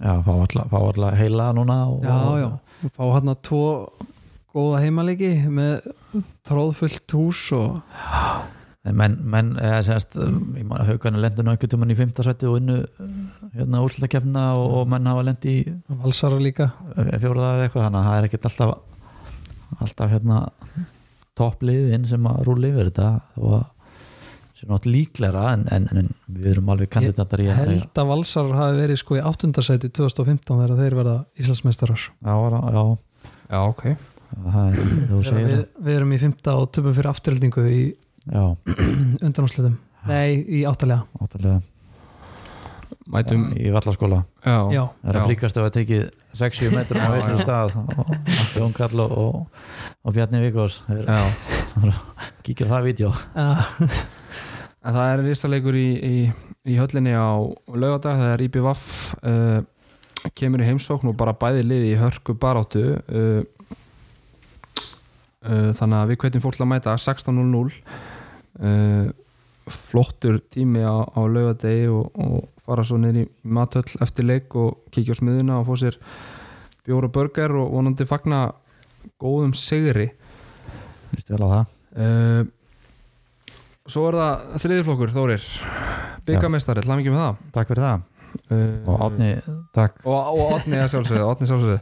já, fá alla, fá alla heila núna og, já, já, og fá hann að tvo góða heimalegi með tróðfullt hús og menn, menn eða semst haugarnir lendur nú einhvern tímann í fimmtarsætti og innu hérna úrslutakefna og, og menn hafa lendi í valsara líka fjóraða eða eitthvað þannig að það er ekkert alltaf alltaf hérna toppliðin sem að rúli yfir þetta og að sem nátt líklæra en, en, en við erum alveg kandidatar í að held að valsarar hafi verið sko í 8. seti 2015 þegar þeir verða Íslandsmeistarar já, já, já, ok það er, þú segir við, það við erum í 5. og töpum fyrir afturheldingu í já, undanúslitum nei, í áttalega. Áttalega. Mætum, í vallaskóla. Já, já, það er að fríkast að tekið 6-7 metrum á já. stað. Og Jón Karl og, og, og Bjarni Vikors já. kíkja það vídeo. En það er risaleikur í, í, í höllinni á laugardag, það er IBVF uh, kemur í heimsókn og bara bæði liði í hörku baráttu uh, uh, þannig að við hvetjum fólk að mæta 16.00 uh, flottur tími á, á laugardegi og, og fara svo niður í, matöll eftir leik og kíkja á smiðuna og fá sér bjóra burger og vonandi fagna góðum sigri. Vistu vel á það. Uh, Svo er það þriðiflokkur Þórir. Byggamestari, hlað mikið með það? Takk fyrir það. Uh, og Átni, takk. Og, og Átni sjálfsögðu Átni sjálfsögðu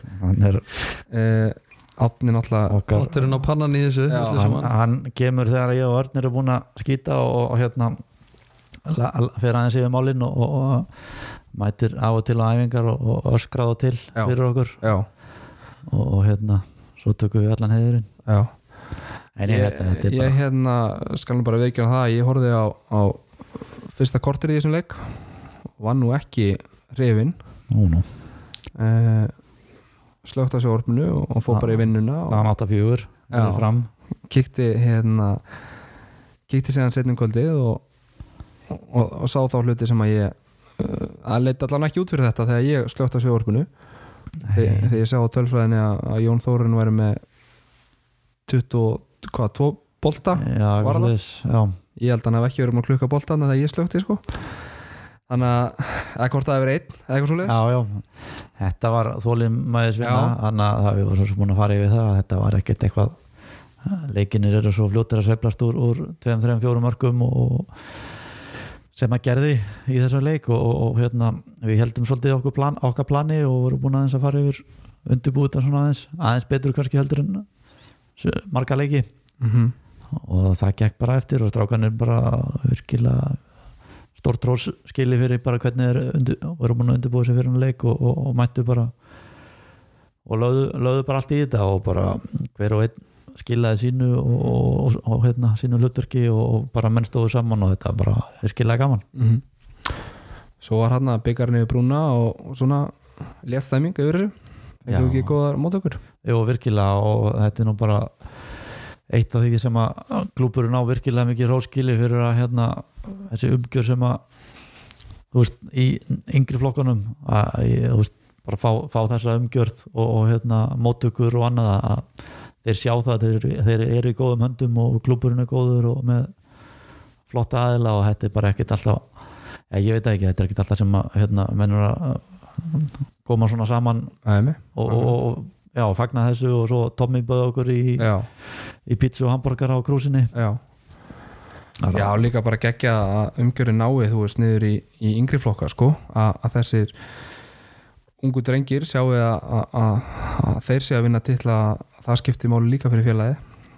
Átni náttúrulega okkar, Potturinn á pannan í þessu Já, hann, hann kemur þegar ég og Örn eru búin að skýta og, og hérna fer aðeins yfir málinn og, og, og mætir af og til á æfingar og, og öskrað og til Já. fyrir okkur. Já, og, og hérna, svo tökum við allan heiðurinn. Já. En ég, þetta, þetta er ég bara hérna skal nú bara veikja það að Ég horfði á, á fyrsta kortir í þessum leik. Var nú ekki hrifin nú, nú, uh, Slögt á sjórfinu og, og fór bara í vinnuna og staðan 8-4 Já. fram. Kíkti hérna kíkti síðan setnum kvöldið og, og, og sá þá hluti sem að ég uh, að leita allan ekki út fyrir þetta þegar ég slögt á sjóorpinu þegar, þegar ég sá á tölfræðinni að, að Jón Þórun væri með 20, hvað, 2 bolta já, það? ég held að hann hef ekki verið með klukka boltan þegar ég slögti sko þannig að, eða hvort það hefur einn eða eitthvað svo já þetta var þólum maður svinna þannig að það við vorum svo búin að fara yfir það að þetta var ekkert eitthvað leikinir eru svo fljóttir að sveiflast úr, úr 2, 3, 4 mörgum og sem að gerði í þessum leik og, og, hérna, við heldum svolítið okkur plan, okkar plani og vorum búin aðeins að fara yfir undirbúið þetta svona aðeins aðeins betur kannski heldur en marga leiki. Mm -hmm. og það gekk bara eftir og strákanir bara virkilega stórt trós skili fyrir bara hvernig er undir, voru búin að undirbúið sér fyrir hann leik og, og, og mættu bara og lögðu, lögðu bara allt í þetta og bara hver og einn skilaði sínu og, og, og hérna, sínu hlutverki og, bara menn stóðu saman og þetta bara virkilega gaman. Mhm. svo var hann að byggja yfir brúna og, svona léttstæming yfir þessu. Eitthvað ekki góðar mót okkur Jú, virkilega og þetta er nú bara eitt af því sem að klúburinn á virkilega mikið róskili fyrir að hérna þessi umgjör sem að þú veist, í yngri flokkanum að ég, þú veist, bara fá, fá þessa umgjörð og, og hérna móttökur og annað að þeir sjá það að þeir, þeir eru í góðum höndum og klúburinn er góður og með flotta aðila og þetta er bara ekkert alltaf ég, ég veit ekki, þetta er ekkert alltaf sem að hérna, mennur að koma svona saman Æmi. og, og, og já, fagna þessu og svo Tommy böði okkur í, í pizza og hambúrgar á krúsinni. Já Já, líka bara gegja að umgjörði náið þú veist niður í, í yngri flokka sko, að, að þessir ungu drengir sjáu að, að, að, að þeir sé að vinna til að það skipti máli líka fyrir félagi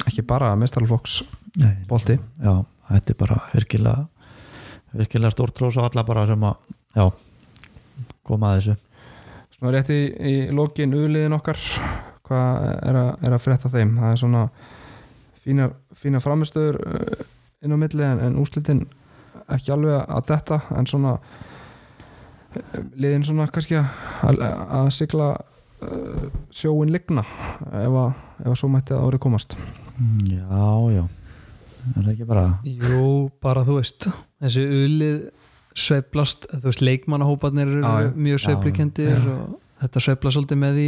ekki bara mestaralflokks Nei, bolti. já, þetta er bara virkilega virkilega stórt trós á alla bara sem að já, koma að þessu. Svona rétt í, í lokin uliðin okkar hvað er að, er að frétta þeim? Það er svona fínar, fínar framistöður inn á milli en, en úslitin ekki alveg að detta en svona liðin svona kannski að, að sigla uh, sjóin ligna ef að, ef að svo mætti að árið komast Mm, Já, já er það ekki bara Jú, bara þú veist þessi ulið sveiflast þú veist, leikmannahóparnir eru Já, mjög já. og þetta sveifla svolítið með því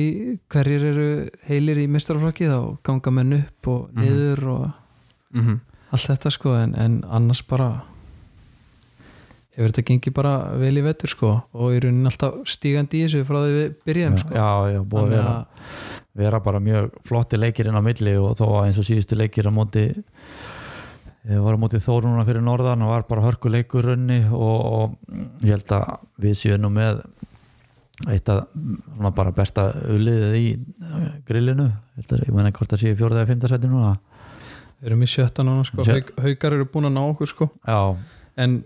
hverjir eru heilir í mistaraflokki þá ganga menn upp og Mhm. niður og mm -hmm. Allt þetta sko en, en annars bara hefur þetta gengið bara vel í vetur sko og í rauninni alltaf stígandi í þessu frá því við byrjum sko. Já, já, búið vera, vera bara mjög flotti leikir inn á milli og þó að eins og síðustu leikir á móti ég var á móti Þórununa fyrir norðan og var bara hörkuleikur runni og, og ég held að við séum nú með eitt af bara besta uliðið í eh, grillinu. Ég, ég meina hvort það sé í fjóraða eða fymtasæti núna við erum í sjötta núna sko. Sjö- Hauk, haukar eru búin að ná okkur sko. Já, en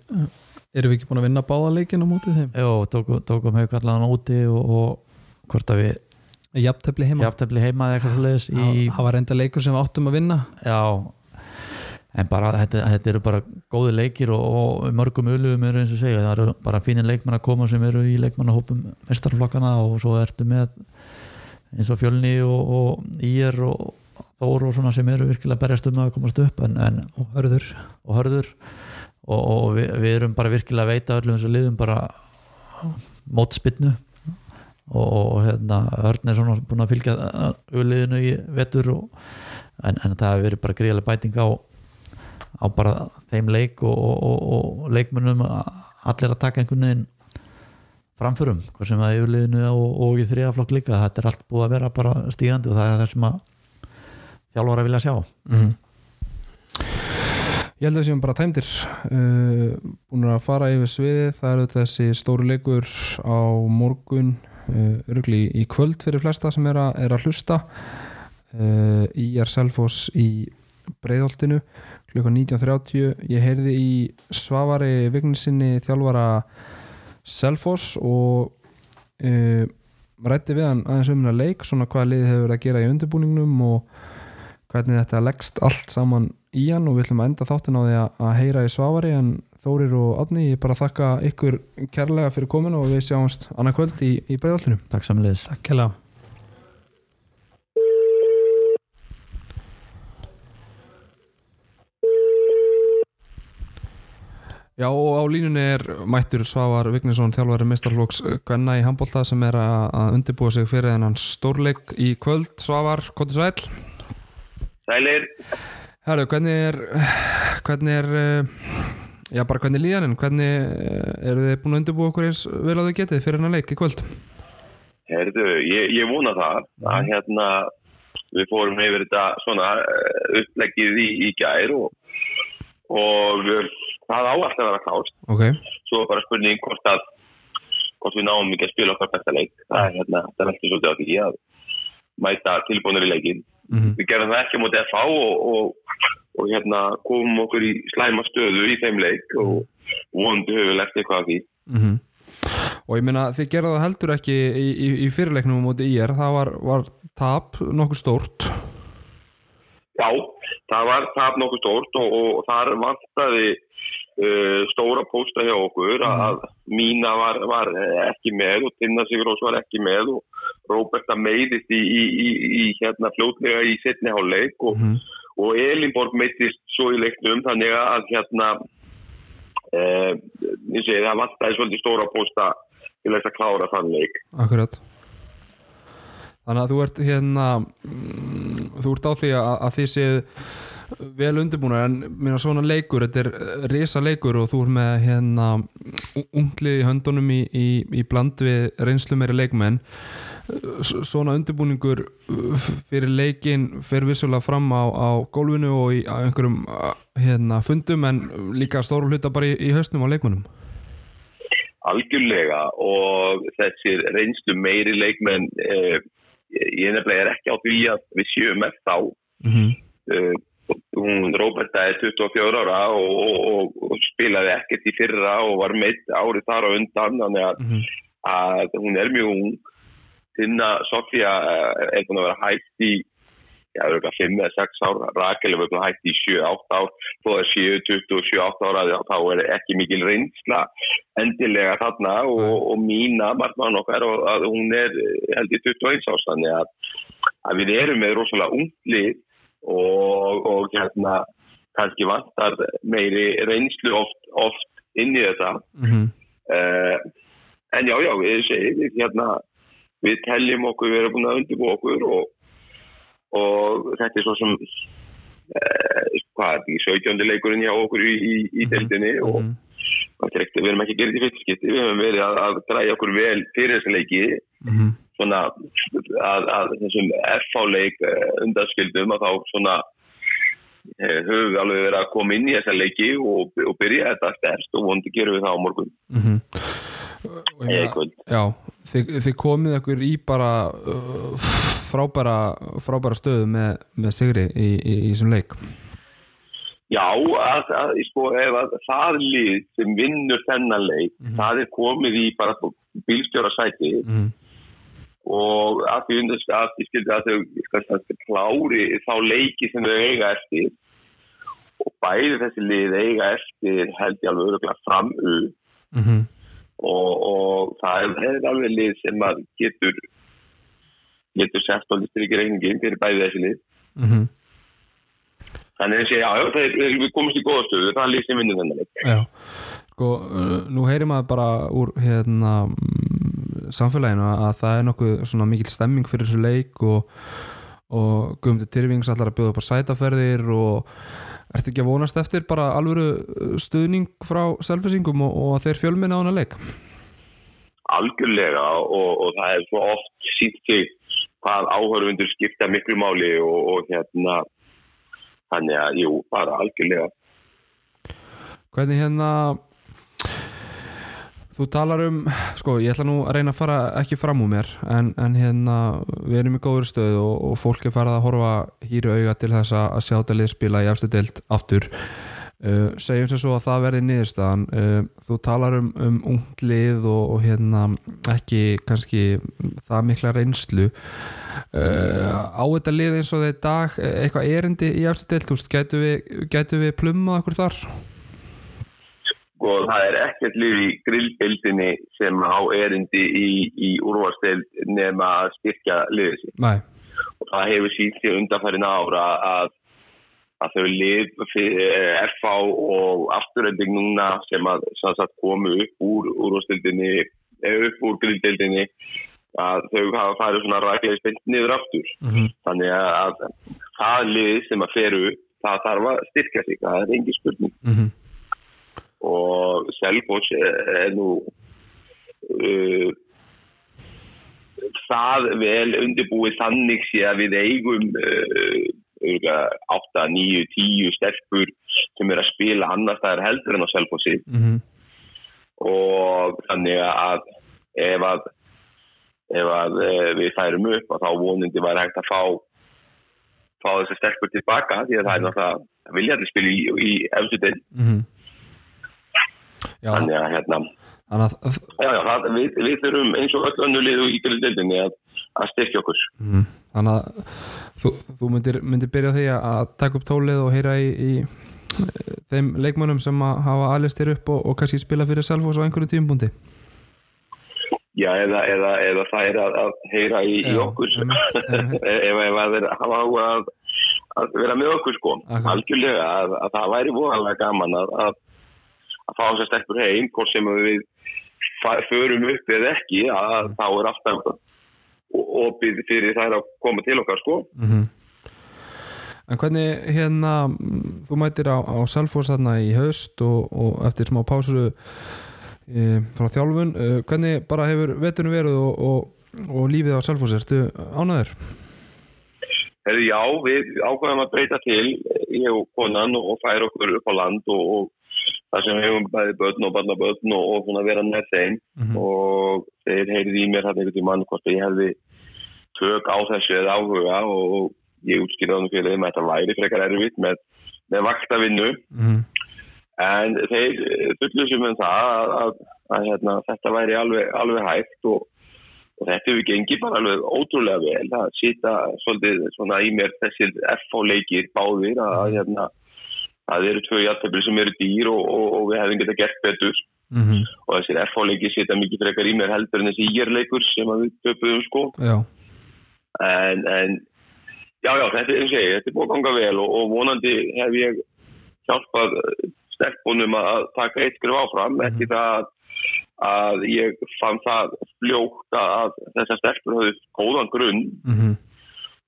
erum við ekki búin að vinna báða leikin á mótið þeim? Jó, tókum, tókum haukarlaðan úti og, og hvort að við jafntefli heima. Jafntefli heima eða eitthvað svoleiðis í, það var reynda leikur sem við áttum að vinna. Já. En bara þetta, þetta eru bara góði leikir og, og mörgum ulugum eru eins og segja. Það eru bara fínir leikmann að koma sem eru í leikmannahópum mestarflokkana og svo ertu með eins og fjölni og, og ír og þór og svona sem eru virkilega berjast um að komast upp en, en, og hörður. og hörður. Og, og við, við erum bara virkilega að veita öllum þessu liðum bara mótspinnu og, og hérna hörn er svona búin að fylgja uliðinu í vetur en, en það hefur verið bara greiðlega bæting á á bara þeim leik og, og, og leikmönnum allir að taka einhvern veginn framförum, hvað sem yfirliðinu og, og í þriðaflokk líka, þetta er allt búið að vera bara stígandi og það er það sem að þjálfara vilja sjá. Mhm. Ég held að við séum bara tæmdir. Uh, búin að fara yfir sviði það eru þessi stóru leikur á morgun uh, örgli í kvöld fyrir flesta sem er að, er að hlusta. Uh, í er Selfoss í Breiðholtinu klukkan 19.30 ég heyrði í Svavari Vignisinni þjálfara Selfoss og uh, rætti við hann aðeins um hennar leik svona hvað liðið hefur verið að gera í undirbúningnum og hvernig þetta leggst allt saman í hann og við ætlum að enda þáttin á því að, heyra í Svavari en Þórir og Átni, ég bara þakka ykkur kærlega fyrir komin og við sjáumst annað kvöld í, í Breiðholtinu. Takk samleis Takk hella Já og á línunni er mættur Svavar Vignesson þjálfari mestarflóks Gvenna í handbólta sem er að, að undirbúa sig fyrir þennan stórleik í kvöld. Svavar, er sæl? Sælir, Herru, hvernig er hvernig er eh, já bara hvernig er líðaninn hvernig eh, eru þið búin að undirbúa okkur eins vel að þau getið fyrir hennar leik í kvöld? heyrðu, ég, ég vona það að hérna við fórum yfir þetta svona eh, uppleggið í, í gær og, og eh, það á alltaf að vera klást. Ok, Svo er bara spurning hvort að hvort við náum ekki að spila okkar besta leik. Það er hérna, það veldur svolítið á því að mæta tilbúinir í leikin. Mm Við gerum það ekki móti FH og, og, og hérna komum okkur í slæma stöðu í þeim leik og vonandi höfum við lert eitthvað af því. -hmm. og ég meina þið gerðu það heldur ekki í, í, í fyrirleiknum móti IR það var, var tap nokkuð stórt Já, það var tap nokkuð stórt og, og þar vantaði uh, stóra pósta hjá okkur að Mína var, var ekki með og Tinna Sigurós var ekki með og Róberta meiðist í, í, í, í hérna fljótlega í setni hálfleik og, mm og Elinborg meittist svo í leiknum þannig að hérna eh, ég segi það vantaði svolítið stóra pósta til að klára þann leik. Akkurat. Þannig að þú ert hérna mm, þú ert á því að, að þið séð vel undirbúna en minna svona leikur, þetta er risa leikur og þú ert með hérna unglið í höndunum í, í, í bland við reynslu meiri leikmenn svona undirbúningur f- fyrir leikin fer vissulega fram á, á gólfinu og í á einhverjum hérna, fundum en líka stóru hluta bara í, í hausnum á leikmennum algjörlega og þessir reynslu meiri leikmenn eh, ég nefnilega er ekki á því að við séum með þá mm -hmm. uh, hún Róberta er 24 ára og, og, og, spilaði ekkert í fyrra og var meitt árið þar á undan þannig að, Mhm. að hún er mjög ung Tinna Sofía eh, er búin að vera hægt í já, örugglega 5 eða 6 ár. Rakel er búin að hægt í 7-8 ár. Þó að 7, 27 ára þá er ekki mikil reynsla endilega þarna og, og mína margmann okkar og að hún er eh, held í 21 árs. Þannig að, að við erum með rosalega unglið og, og hérna kannski vantar meiri reynslu oft, oft inn í þetta. Mm -hmm. uh, en já, já, við við hérna, við teljum okkur við erum búin að undirbúa okkur og, og þetta er svo sem uh, hvað er því 17. leikurinn hjá okkur í, í, í deildinni og Mhm. er ekkert, við erum ekki gerðið í fyrstskipti við höfum verið að, að græja okkur vel fyrir þessi leiki Mhm. svona að, að þessum F-leik undanskildum að þá svona eh, höfum við alveg verið að koma inn í þessa leiki og, og byrja þetta stærst og vondi gerum við það á morgun Mhm. Og ég eða. Já, þið, þið komið ykkur í bara uh, frábæra, frábæra stöðu með, með Sigri í, í, í þessum leik? Já, að, að, sko, ef að það lið sem vinnur þennan leik, það er komið í bara bílstjóra sæti. Mm. og að því undir að því skildi að þau klári þá leiki sem þau eiga eftir. Og bæði þessi lið eiga eftir held ég alveg öruglega framu Mm -hmm. Og, og það er, alveg lið sem að getur getur sett á listriki reyningin fyrir bæði þessi lið. Mm -hmm. þannig að segja, já, það er, við komumst í góða stöðu það er lið sem vinnur þennan Já, sko, uh, nú heyrir maður bara úr hérna mm, samfélaginu að það er nokkuð svona mikil stemming fyrir þessu leik og, og Guðmundur Tyrfings allar að bjóða upp á sætaferðir og ertu ekki að vonast eftir bara alvöru uh, stuðning frá selfisingum og, og þeir fjölminna á hana leik? algjörlega og, og það er svo oft sínt sig hvað áhörfundur skipta miklu máli og, og hérna þannig að, jú, bara algjörlega Hvernig hérna þú talar um sko ég ætla nú að reyna að fara ekki fram úr mér en, en hérna við erum í góður stöð og, og fólk er farið að horfa hýru auga til þess að sjá þetta lið spila í afstu deild aftur. Uh, segjum sem svo að það verði niðurstaðan. Uh, þú talar um, um ungt lið og, og hérna ekki kannski það mikla reynslu. Uh, á þetta lið eins og þetta dag eh, eitthvað erindi í afstu deild, þú veist, gætu við, við plummað okkur þar? Og það er ekkert lið í grillbildinni sem á erindi í, í úrvarsteld nema að styrkja liðið Nei. Og það hefur sínt sér undanfærin ára að, að þau lið FH og afturönding núna sem að sem sagt, komu upp úr úrvarsteldinni upp úr grillbildinni að þau hafa farið svona ræklega spennt niður aftur. Mm -hmm. þannig að það lið sem að feru það þarf að styrkja sig, það er engi spurning. Mm -hmm. Og Selfoss er nú uh, það vel undirbúið þannig sé að við eigum uh, 8, 9, 10 sterkur sem er að spila annars það er heldur en á Selfossi Mm -hmm. og þannig að ef að, ef að uh, við færum upp og þá vonandi var hægt að fá fá þessi sterkur tilbaka því að það er náttúrulega það vilja allir spila í, í eftir Mm -hmm. Já, þannig að hérna að Já, já, það, við, við þurfum eins og öll önnu liðu í grilldildinni að, að styrkja okkur. mm, þannig að þú, þú myndir, myndir byrja því að- að taka upp tólið og heyra í, í eh, þeim leikmönnum sem að hafa alist þér upp og, og kannski spila fyrir Selfoss á einhverju tímpundi Já, eða, eða, eða það er að, að heyra í, í okkur. ef, ef að þeir hafa á að, að vera með okkur sko. Akkurat. algjörlega að, að það væri voðalega gaman að, að, fá þess að stelpur heim hvort sem við förum upp eða ekki að þá er alltaf opið fyrir þær að koma til okkar sko. Mm En hvernig hérna þú mætir á, á Selfoss þarna í haust og, og eftir smá pásuru e, frá þjálfun e, hvernig bara hefur veturinn verið og, og, og lífið á Selfoss? Ertu? Herðu, já, við ákvæðum að breyta til ég og konan og færa okkur upp á land og, það sem við hefum bæði börn og barna börn og, og svona vera með þeim. Mhm. og þeir heyrði í mér þetta einhvern tímann hvort að ég hefði tök á þessu eða áhuga og, ég útskýrði þannig fyrir þeim að þetta væri frekar erfitt með, með vaktavinnu. Mm en þeir fullusum með það að, að, að hérna, þetta væri alveg, alveg hægt og, og þetta hefur gengið bara alveg ótrúlega vel að sýta svolítið svona í mér þessir FH-leikir báðir að, að hérna, það eru tvö jættabli sem eru dýr og, og, og við hefum getað gert betur. -hmm. og þessir FH-leikir sýta mikið frekar í mér heldur en þessi íjarleikur sem við töpuðum sko. Já, en, en já, já, þetta er ég, þetta er búið að ganga vel og, og vonandi hef ég hjálpað stelpunum að taka eitt skrif áfram, ekki það að, að ég fann það fljótt að þessar stelpur höfðu góðan grunn. Mm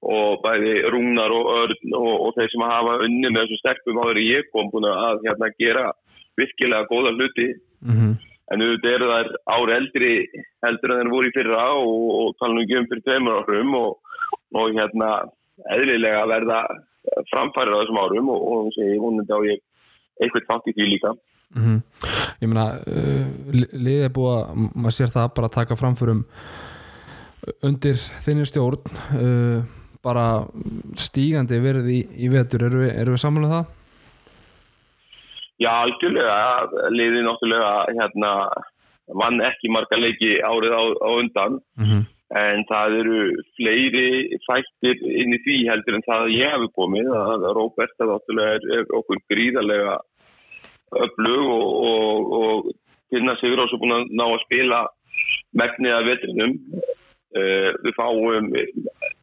og bæði rúnar og örn og, og þeir sem hafa unni með þessum stelpum áður en ég kom búin að hérna gera virkilega góða hluti. -hmm. en auðvitað eru þær ári eldri heldur en þeir voru í fyrra og, og tala nú ekki um fyrir tveimur árum og, og hérna eðlilega verða framfærir á þessum árum og, og þessi, ég vonandi á ég eitthvað þátt í því líka. Mm Ég meina li- liðið er búið að maður sér það bara að taka framförum undir þinni stjórn uh, bara stígandi verið í, í vetur. Eru við, við sammála það? Já, algjörlega. Liðið náttúrulega hérna vann ekki marga leiki árið á, á undan. Mm -hmm. en það eru fleiri fættir inn í því heldur en það að ég hefði komið. Að Róbert að náttúrulega er, er okkur gríðarlega öflug og, og, og Tinna Sigurós er búin að ná að spila megnið af vetrinum. Uh, við fáum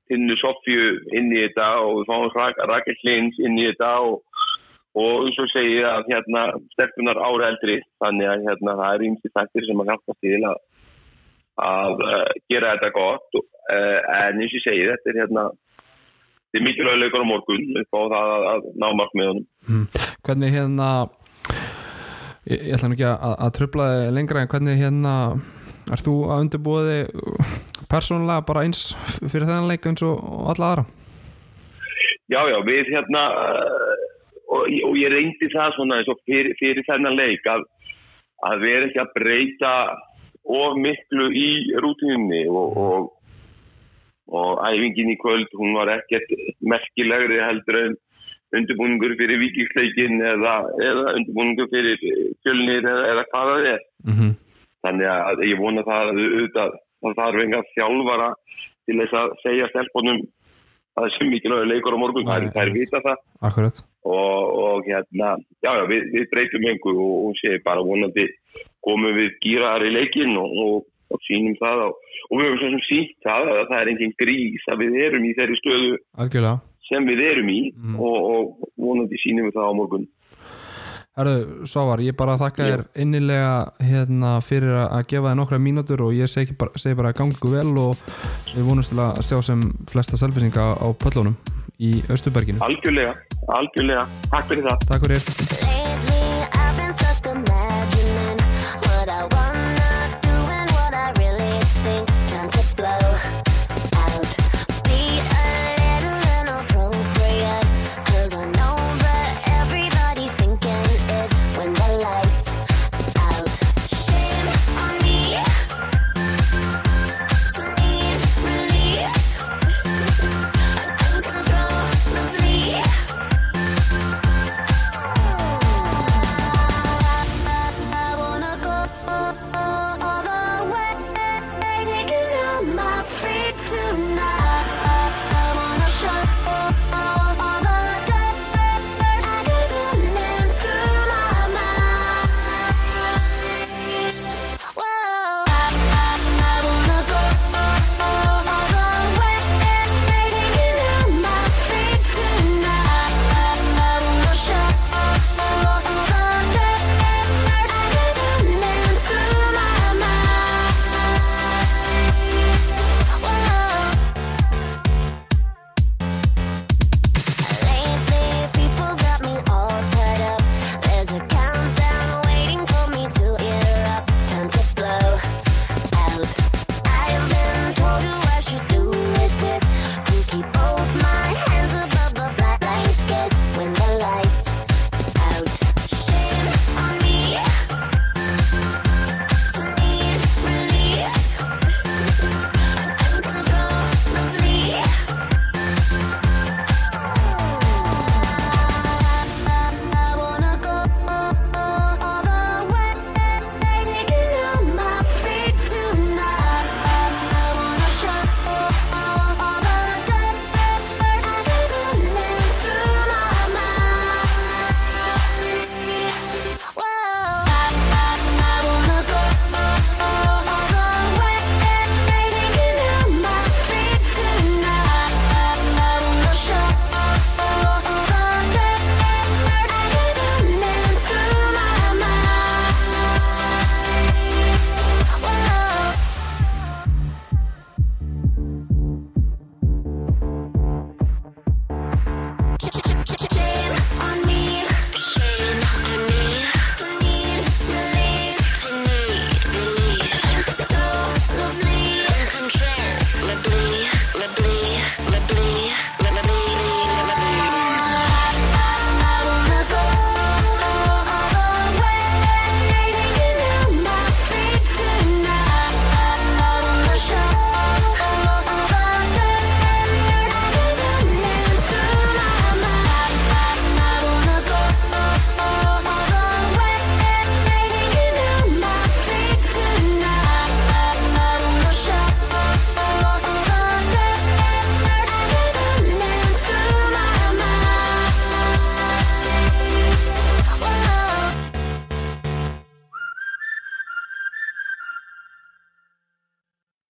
Tinnu Sofju inn í þetta og við fáum Rakel Hlins inn í þetta og, og eins og segið að hérna stelpunar ára eldri þannig að hérna það er ýmsi þættir sem að hjálpa til að að uh, gera þetta gott. Uh, en eins og segi þetta er hérna þetta er mikilvæg leikur á morgun. Upp á það að, að ná markmiðunum. Mm. Hvernig hérna ég, ég ætla nú ekki að, að tröfla lengra en hvernig hérna er þú að undirbúa þig persónulega bara eins fyrir þennan leik eins og, alla aðra? Já, já, við hérna uh, og, og ég reyndi það svona eins og fyrir, fyrir þennan leik að, að vera ekki að breyta of miklu í rútinunni og, og, og æfingin í kvöld, hún var ekkert merkilegri heldur en undirbúningur fyrir vikingsleikin eða, eða undirbúningur fyrir fjölnir eða, eða hvað það er. Mm -hmm. Þannig að ég vona það að auðvitað það þarf enga þjálfara til þess að segja stelpunum að það sé mikilvægur leikur á morgun, er, það er vita það. Akkurat. Og, og hérna, já, já, við, við breytum einhver og, og sé bara vonandi komum við gýraðar í leikin og, og, sínum það og, og við höfum svo sem sínt það að það er engin grís að við erum í þeirri stöðu Algjörlega. sem við erum í Mm. og, og vonandi sínum við það á morgun. Herru, Svavar, ég bara þakka þér innilega hérna fyrir að gefa þér nokkra mínútur og ég segi bara, segi bara gangu vel og við vonumst til að sjá sem flesta selfisinga á pöllunum í Östuberginu. Algjörlega, algjörlega, takk fyrir það. Takk fyrir.